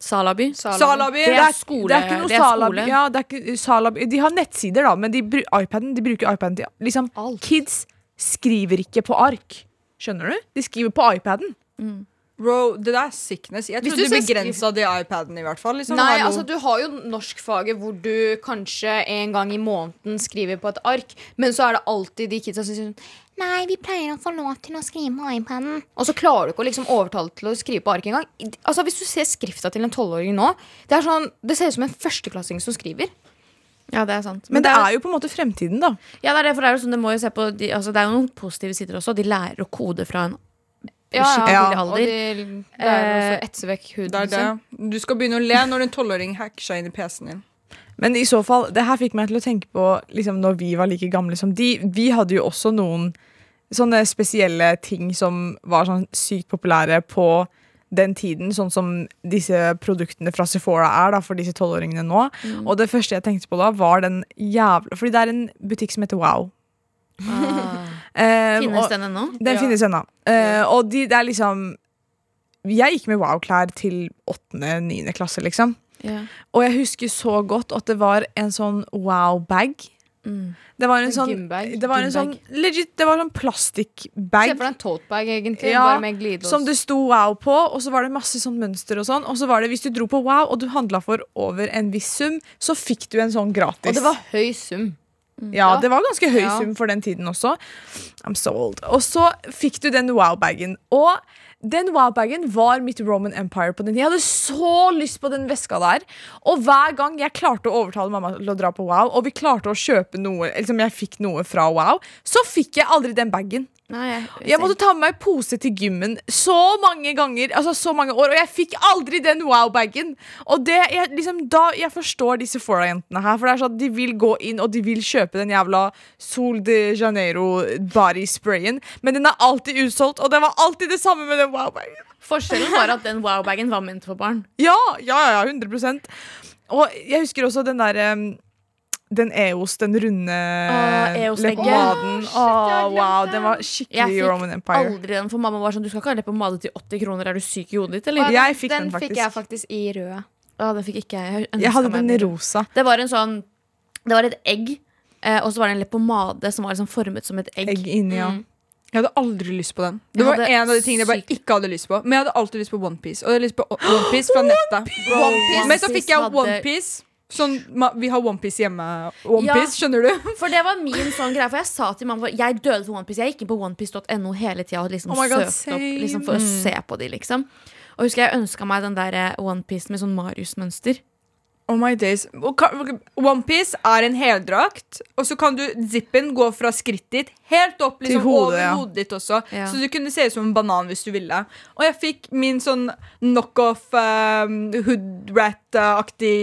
Salaby. Salaby! Det det er er, skole- det er ikke noe det er Salaby. ja, det er ikke Salaby. De har nettsider, da, men de, iPaden, de bruker iPaden til liksom, Alt. Kids skriver ikke på ark. Skjønner du? De skriver på iPaden. Bro, det der er sickness. Jeg trodde du de begrensa det i iPaden, i hvert fall. Liksom. Nei, Hallo. altså Du har jo norskfaget hvor du kanskje en gang i måneden skriver på et ark, men så er det alltid de kidsa som sier sånn Nei, vi pleier å få lov til å skrive på iPaden. Og så klarer du ikke å liksom overtale til å skrive på ark engang. Altså, hvis du ser skrifta til en tolvåring nå, det er sånn, det ser ut som en førsteklassing som skriver. Ja, det er sant. Men det er jo på en måte fremtiden, da. Ja, det er det, det er jo sånn, det må jo se på de, altså, Det er jo noen positive sider også. De lærer å kode fra en Ja, skikkelig ja. alder. Og de lærer også å etse vekk huden. det er det. Du skal begynne å le når en tolvåring hacker seg inn i PC-en din. Men i så fall, det her fikk meg til å tenke på liksom, når vi var like gamle som de. Vi hadde jo også noen sånne spesielle ting som var sånn sykt populære på den tiden, sånn som disse produktene fra Sephora er da, for disse tolvåringene nå. Og det første jeg tenkte på da, var den jævla Fordi det er en butikk som heter Wow. Eh, Finnes og, den ennå? Den Ja. finnes ennå. Uh, og de, det er liksom Jeg gikk med Wow-klær til åttende-niende klasse, liksom. Yeah. Og jeg husker så godt at det var en sånn wow-bag. Mm. Det var en En sånn, det var en sånn legit, det var sånn Se for deg en totebag, egentlig. Ja, bare med glidelås. som det sto wow på, og så var det masse sånn mønster og sånn. Og så var det hvis du dro på wow og du handla for over en viss sum, så fikk du en sånn gratis. Og det var høy sum. Ja, det var ganske høy sum for den tiden også. I'm so old. Og så fikk du den wow-bagen. Og den wow-bagen var mitt Roman Empire på den tiden. Jeg hadde så lyst på den veska der. Og hver gang jeg klarte å overtale mamma til å dra på wow, og vi klarte å kjøpe noe, liksom jeg fikk noe fra wow, så fikk jeg aldri den bagen. Nei, Jeg måtte ta med meg pose til gymmen så mange ganger, altså så mange år, og jeg fikk aldri den wow-bagen. Og det, jeg, liksom, da, jeg forstår disse Fora-jentene her, for det er sånn at de vil gå inn og de vil kjøpe den jævla Sol de Janeiro body sprayen, men den er alltid utsolgt, og det var alltid det samme med den wow-bagen. Forskjellen var at den wow-bagen var ment for barn. Ja, ja, ja, 100 Og jeg husker også den der um, den EOS, den runde ah, leppepomaden. Wow, den var Jeg skikkelig fikk Roman Empire. aldri den, for mamma var sånn Du skal ikke ha leppepomade til 80 kroner, er du syk i hodet ditt, eller? Ah, Jeg fikk den den faktisk. fikk jeg faktisk i rød. Ah, den fikk ikke jeg. Jeg, Jeg hadde den i rosa. Det var en sånn Det var et egg, eh, og så var det en leppepomade som var liksom formet som et egg. Egg inni, ja. Mm. Jeg hadde aldri lyst på den. Det var en av de tingene jeg bare ikke hadde lyst på. Men jeg hadde alltid lyst på OnePiece. Og jeg hadde lyst på OnePiece fra nettet. [GASPS] One Men så fikk jeg hadde- OnePiece. Sånn, vi har OnePiece hjemme. OnePiece, skjønner du? For det var min sånn greie For jeg sa til mamma Jeg døde for OnePiece. Jeg gikk inn på onepiece.no hele tida og liksom Oh God, søkte opp liksom, for å se på de, liksom. Og husker jeg ønska meg den der OnePiece med sånn Marius-mønster. Oh my days. OnePiece er en heldrakt, og så kan du zippen gå fra skrittet ditt helt opp liksom, Til hodet, over ja. hodet ditt også. Ja. Så du kunne se ut som en banan hvis du ville. Og jeg fikk min sånn knockoff um, hoodrat-aktig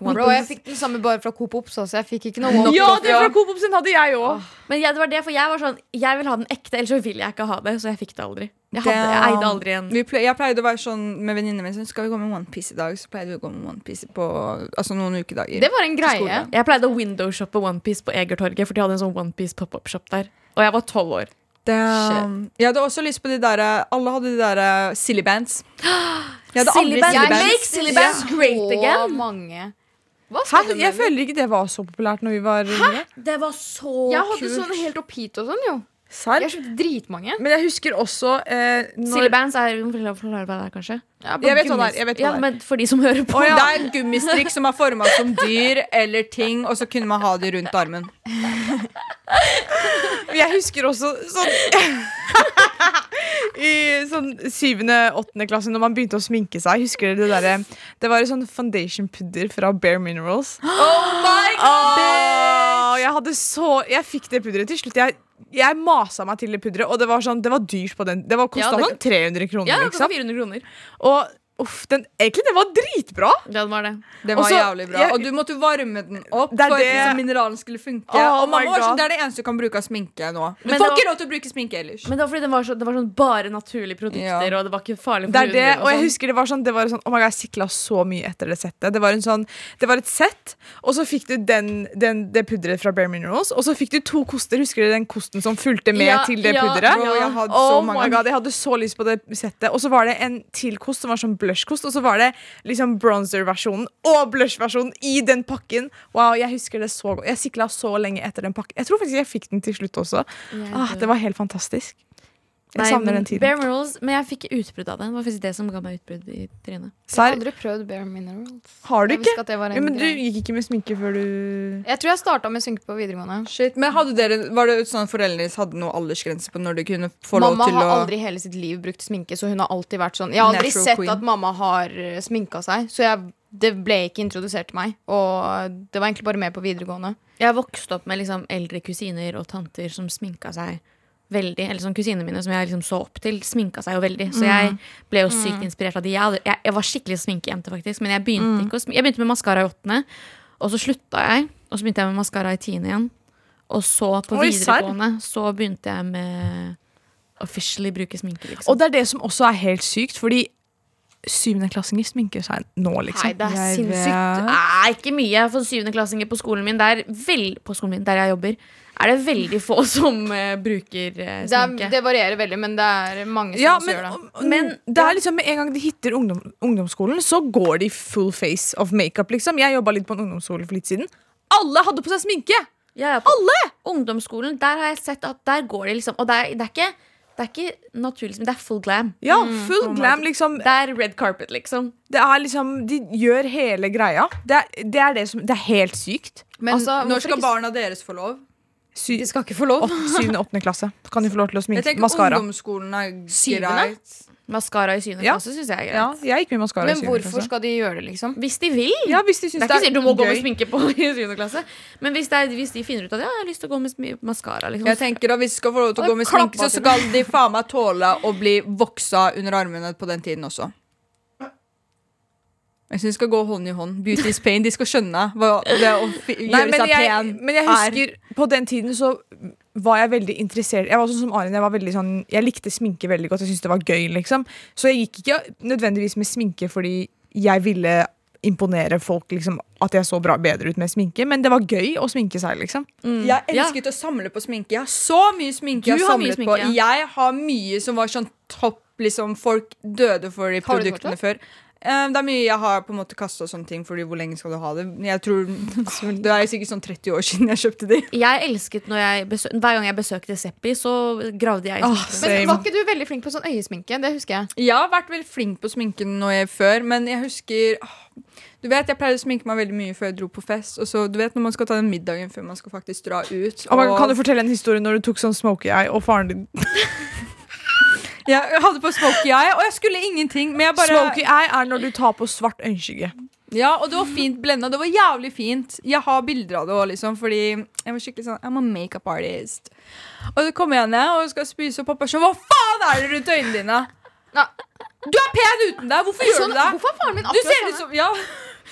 Bro, jeg fikk den samme bare fra Coop Ops, også. jeg fikk ikke noe Ja, det fra Coop Ops hadde jeg òg. Men jeg, det var det, for jeg var sånn Jeg vil ha den ekte, ellers så vil jeg ikke ha det. Så jeg fikk det aldri. Jeg, hadde, jeg eide aldri en Vi ple jeg pleide å være sånn med venninnene mine. Sånn, skal vi gå med OnePiece i dag? Så pleide vi å gå med OnePiece på altså, noen ukedager. Det var en greie. Jeg pleide å windowshoppe OnePiece på Egertorget, for de hadde en sånn OnePiece pop-up-shop der. Og jeg var tolv år. Damn. Jeg hadde også lyst på de der Alle hadde de der uh, silly bands. [GASPS] Jeg hadde aldri Silly bands. Jeg make silly bands great så again. mange. Hva Hæ? du Jeg føler ikke det var så populært når vi var yngre. Det var så Jeg hadde kult. sånn helt opp hit og sånn, jo. Serr? Jeg kjøpte dritmange. Men jeg husker også eh, Silly når, bands er Forklare hva det er, kanskje? Jeg vet hva det er. Jeg vet hva Ja, det er. men for de som hører på. Det er en gummistrikk som er forma som dyr eller ting, og så kunne man ha det rundt armen. Jeg husker også sånn [LAUGHS] i sånn syvende, åttende klasse når man begynte å sminke seg. Husker dere det derre Det var en sånn foundation pudder fra Bare Minerals. [GASPS] Oh my jeg hadde så Jeg fikk det pudderet til slutt. Jeg, jeg masa meg til det pudderet, og det var, sånn, det var dyrt på den. Det var kosta Ja, det- sånn 300 kroner, Ja, det liksom. 400 kroner. Og uff, den, egentlig, det var dritbra. Ja, det var det. Den var Også, jævlig bra. jeg- Og du måtte varme den opp Det er for det- liksom, mineralen skulle funke. Oh og mamma my var sånn, Det er det eneste du kan bruke av sminke nå. Du Men får ikke lov til å bruke sminke ellers. Men det var fordi den var så, det var sånn bare naturlige produkter, Ja. og det var ikke farlig for Det er det, huden din og jeg sånn. husker det var sånn, det var sånn Oh my God, jeg sikla så mye etter det settet. Det var, en sånn, det var et sett, og så fikk du den, den, det pudderet fra Bare Minerals, og så fikk du to koster. Husker du den kosten som fulgte med Ja, til det ja, pudderet? Bro, jeg hadde Oh så mange. god, Jeg hadde så lyst på det settet. Og så var det en til kost som var sånn blushkost, og så var det liksom bronzer-versjonen og blush-versjonen i den pakken. Wow, Jeg husker det så godt. Jeg sikla så lenge etter den pakken. Jeg tror faktisk jeg fikk den til slutt også. Ah, det var helt fantastisk. Jeg Nei, savner men den tiden. Bare Minerals, men jeg fikk utbrudd av det. Det var faktisk det som ga meg utbrudd i trynet. Jeg har aldri prøvd Bare Minerals. har du ikke? at Ja, men du gikk ikke med sminke før du Jeg tror jeg starta med sminke på videregående. Shit, men hadde dere, Var det sånn foreldrene deres hadde noe aldersgrense på når de kunne få lov Mamma har aldri aldri hele sitt liv brukt sminke, så hun har alltid vært sånn Jeg har aldri Natural sett queen. at mamma har eh, sminka seg, så jeg, det ble ikke introdusert til meg. Og det var egentlig bare med på videregående. Jeg vokste opp med liksom eldre kusiner og tanter som sminka seg veldig. Eller sånn kusinene mine som jeg liksom så opp til, sminka seg jo veldig. Så jeg ble jo sykt inspirert av de. Jeg, jeg, jeg var skikkelig sminkejente, faktisk. Men jeg begynte, ikke å jeg begynte med maskara i åttende, og så slutta jeg. Og så begynte jeg med maskara i tiende igjen. Og så på Oi, serr? videregående så begynte jeg med officially bruke sminke, liksom. Og det er det som også er helt sykt, fordi syvendeklassinger sminker seg nå, liksom. Nei, det er Jeg sinnssykt. vet. Nei, ikke mye for syvendeklassinger på skolen min. Der, vel, på skolen min, der jeg jobber, er det veldig få [LAUGHS] som uh, bruker Det, er, sminke. det varierer veldig, men det er mange som Ja, også men, gjør det. men det er liksom med en gang de hitter ungdom, ungdomsskolen, så går de full face of makeup, liksom. Jeg jobba litt på en ungdomsskole for litt siden. Alle hadde på seg sminke! Ja, ja, på Ungdomsskolen, der har jeg sett at der går de liksom Og det er, det er ikke det er ikke naturlig, men det er full glam. Ja, full glam, liksom. Det er red carpet, liksom. Det er liksom De gjør hele greia. Det er det, er det som Det er helt sykt. Men Altså, når skal ikke- barna deres få lov? Sy De skal ikke få lov. åt- Syvende, åttende klasse. Kan de få lov til å sminke maskara. ungdomsskolen er greit. Syvende? Maskara i syvende klasse syns jeg er greit. Ja, jeg gikk med maskara. Men hvorfor skal de gjøre det, liksom? Hvis de vil. Ja, hvis de Det er ikke sikkert du må gå med sminke på i syvende klasse. Men hvis, det er, hvis de finner ut at ja, jeg har lyst til å gå med maskara liksom. Jeg tenker at Hvis de skal få lov til å gå med sminke, så skal de faen meg tåle å bli voksa under armene på den tiden også. Jeg syns de skal gå hånd i hånd. Beauty is pain. De skal skjønne hva det å fi- Nei, gjøre men seg jeg, pen men jeg er. husker På den tiden så var jeg veldig interessert Jeg var sånn som Arin, jeg var veldig sånn Jeg likte sminke veldig godt, jeg syntes det var gøy liksom Så jeg gikk ikke nødvendigvis med sminke Fordi jeg ville imponere folk liksom At jeg så bra bedre ut med sminke Men det var gøy å sminke seg liksom Jeg Ja. elsket å samle på sminke. Jeg har så mye sminke Du jeg har har samlet sminke, på. Jeg har mye som var sånn topp. Liksom, folk døde for de produktene før. Eh, det er mye jeg har på en måte kasta sånne ting, Fordi hvor lenge skal du ha det? Jeg tror [LAUGHS] Det er sikkert sånn 30 år siden jeg kjøpte de. Jeg elsket når jeg besø Hver gang jeg besøkte Seppi, så gravde jeg i oh, sminken. Men Var ikke du veldig flink på sånn øyesminke? Det husker jeg. Jeg har vært veldig flink på sminken nå jeg, før, men jeg husker Du vet, Jeg pleide å sminke meg veldig mye før jeg dro på fest. Og så, du vet når man skal ta den middagen før man skal faktisk dra ut. og- Kan du fortelle en historie når du tok sånn smokey eye Og faren din [LAUGHS] Jeg hadde på smoky eye, og jeg skulle ingenting. Men jeg bare Smoky eye er når du tar på svart øyenskygge Ja, og det var fint blenda. Det var jævlig fint. Jeg har bilder av det òg, liksom, fordi jeg var skikkelig sånn I'm a makeup artist. Og så kommer jeg ned og skal spise, og pappa sånn Hva faen er det rundt øynene dine? Ja. Du er pen uten deg! Hvorfor gjør Sånn, du det? hvorfor er faren min Du ser ut sånn? som Ja,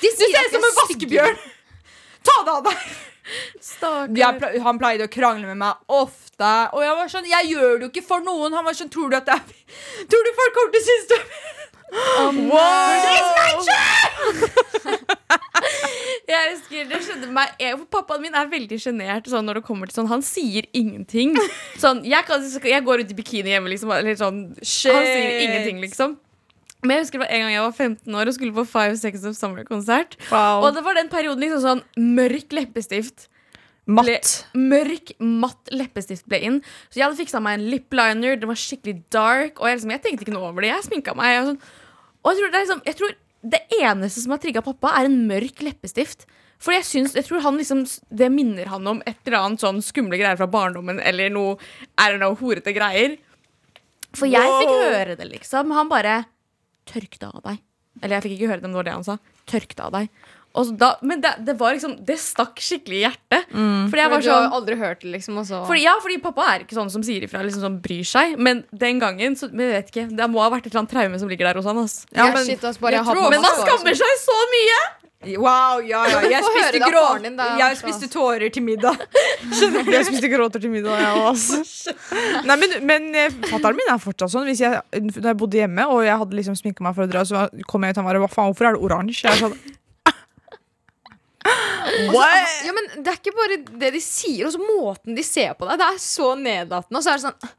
du ser ut som en vaskebjørn! Ta det av deg! Stakkar. Han pleide å krangle med meg ofte. Og jeg var sånn, jeg gjør det jo ikke for noen. Han var sånn, tror du at det er [LAUGHS] Tror du folk kommer til å synes det er [LAUGHS] [LAUGHS] Jeg husker, det skjedde meg jeg, Pappaen min er veldig sjenert sånn, når det kommer til sånn. Han sier ingenting. Sånn, jeg, kan, jeg går ut i bikini hjemme, liksom. Eller sånn, han sier ingenting, liksom. Men jeg husker det var en gang jeg var 15 år og skulle på Five Seconds of Summer-konsert. Og det var den perioden liksom sånn mørk leppestift. Matt Mørk, matt leppestift ble inn. Så jeg hadde fiksa meg en lip liner. Den var skikkelig dark. Og jeg, liksom, jeg tenkte ikke noe over det. Jeg sminka meg. Og, sånn. og jeg, tror det liksom, jeg tror det eneste som har trigga pappa, er en mørk leppestift. For jeg, syns, jeg tror han liksom, Det minner han om et eller annet sånn skumle greier fra barndommen eller noe I don't know, horete greier. For jeg fikk høre det, liksom. Han bare Tørk det av deg. Eller jeg fikk ikke høre det, men det var det han sa. Tørk det av deg. Og så da, men det, det var liksom Det stakk skikkelig i hjertet. Fordi jeg var sånn, du har sånn aldri hørt det, liksom. Fordi, ja, fordi pappa er ikke sånn som sier ifra, liksom som bryr seg. Men den gangen, så, men jeg vet ikke, det må ha vært et eller annet traume som ligger der hos han. ass. Ja, ja, men- shit, ass, bare tror- Men han skammer seg så mye! Wow, ja, ja. [LAUGHS] Jeg spiste, grå... din, da. jeg spiste tårer til middag. [LAUGHS] Jeg spiste gråter til middag, jeg også. [LAUGHS] Nei, men, men eh, fatter'n min er fortsatt sånn. Hvis jeg, når jeg bodde hjemme og jeg hadde liksom sminka meg for å dra, så kom jeg ut og han bare Hva faen, hvorfor er det oransje? Jeg er sånn What? Ja, men Det er ikke bare det de sier, også måten de ser på deg. Det er så nedlatende. Og så er det sånn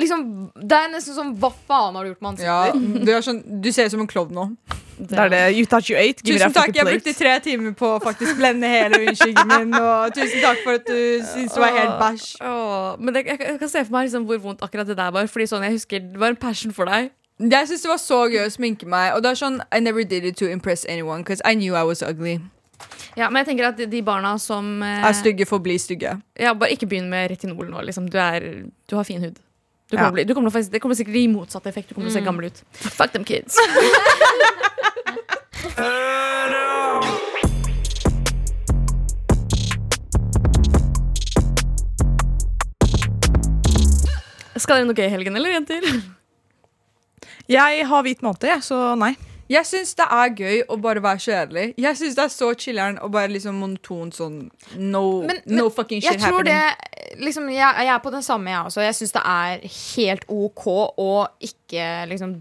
Liksom, Det er nesten sånn Hva faen har du gjort med ansiktet Ja, ditt? du, sånn, du ser ut som en klovn nå. Det er det. You touch you ate. Give Tusen takk. Jeg brukte tre timer på å faktisk blende hele øyenskyggen min. Og tusen takk for at du syntes det var helt bæsj. Men det, jeg, jeg kan se for meg liksom hvor vondt akkurat det der var. Fordi sånn, jeg husker Det var en passion for deg. Jeg syns det var så gøy å sminke meg. Og det er sånn I never did it to impress anyone, because I knew I was ugly. Ja, Men jeg tenker at de- barna som eh, Er stygge får bli stygge. Ja, Bare ikke begynn med retinol nå. Liksom. Du, er, du har fin hud. Du Ja. bli, du kommer faktisk, det kommer sikkert gi motsatt effekt. Du kommer til å se gammel ut. Fuck them kids. [LAUGHS] Skal dere noe gøy i helgen, eller, jenter? Jeg har hvit måned, jeg, så nei. Jeg syns det er gøy å bare være kjedelig. Jeg syns det er så chiller'n å bare liksom monotont sånn no, Men- no men fucking shit Jeg tror happening. det liksom, jeg, jeg er på den samme, jeg også. Jeg syns det er helt OK å ikke liksom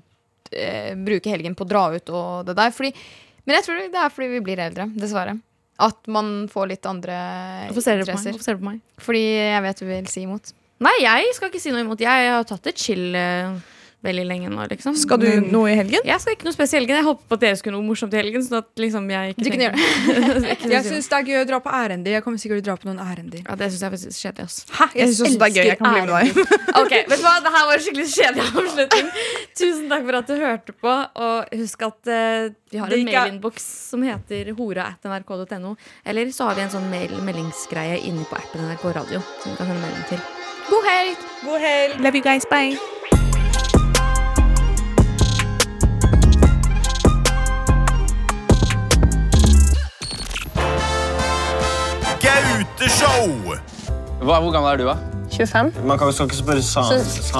eh, bruke helgen på å dra ut og det der. Fordi, men jeg tror det er fordi vi blir eldre, dessverre. At man får litt andre Hvorfor ser dere på interesser. Hvorfor ser du på meg? Fordi jeg vet du vil si imot. Nei, jeg skal ikke si noe imot. Jeg har tatt et chill eh, veldig lenge nå, liksom. Skal du noe i helgen? Jeg skal ikke noe spesielt i helgen. Jeg håper på at dere skulle noe morsomt i helgen. Sånn at liksom jeg ikke Du kunne gjøre det [LAUGHS] Jeg syns det er gøy å dra på ærender. Jeg kommer sikkert til å dra på noen ærender. ja, det syns jeg faktisk er kjedelig. ass. Hæ? Jeg syns også det er gøy. Jeg kan bli med deg. Ok, vet du hva? Det her var en skikkelig kjedelig avslutning. Tusen takk for at du hørte på. Og husk at uh, vi har en mailinnboks som heter hora.nrk.no. Eller så har vi en sånn mail meldingsgreie inni på appen NRK Radio. Som du kan sende melding til. God helg! God helg. Love you guys, bye. Gauteshow! Hva, hvor gammel er du, da? 25. Man kan, skal ikke spørre Så-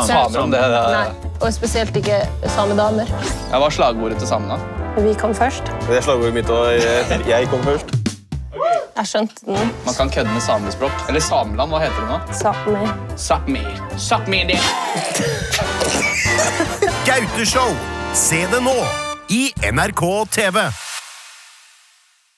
Samer om det. det er- Nei, og spesielt ikke samedamer. Ja, hva er slagordet til samene? Vi kom først. Det er slagordet mitt, og jeg, jeg kom først. Jeg skjønte den. Man kan kødde med samespråk. Eller Sameland, hva heter det nå? Sápmi. Sápmi. Sápmi det. Gauteshow! Se det nå i NRK TV.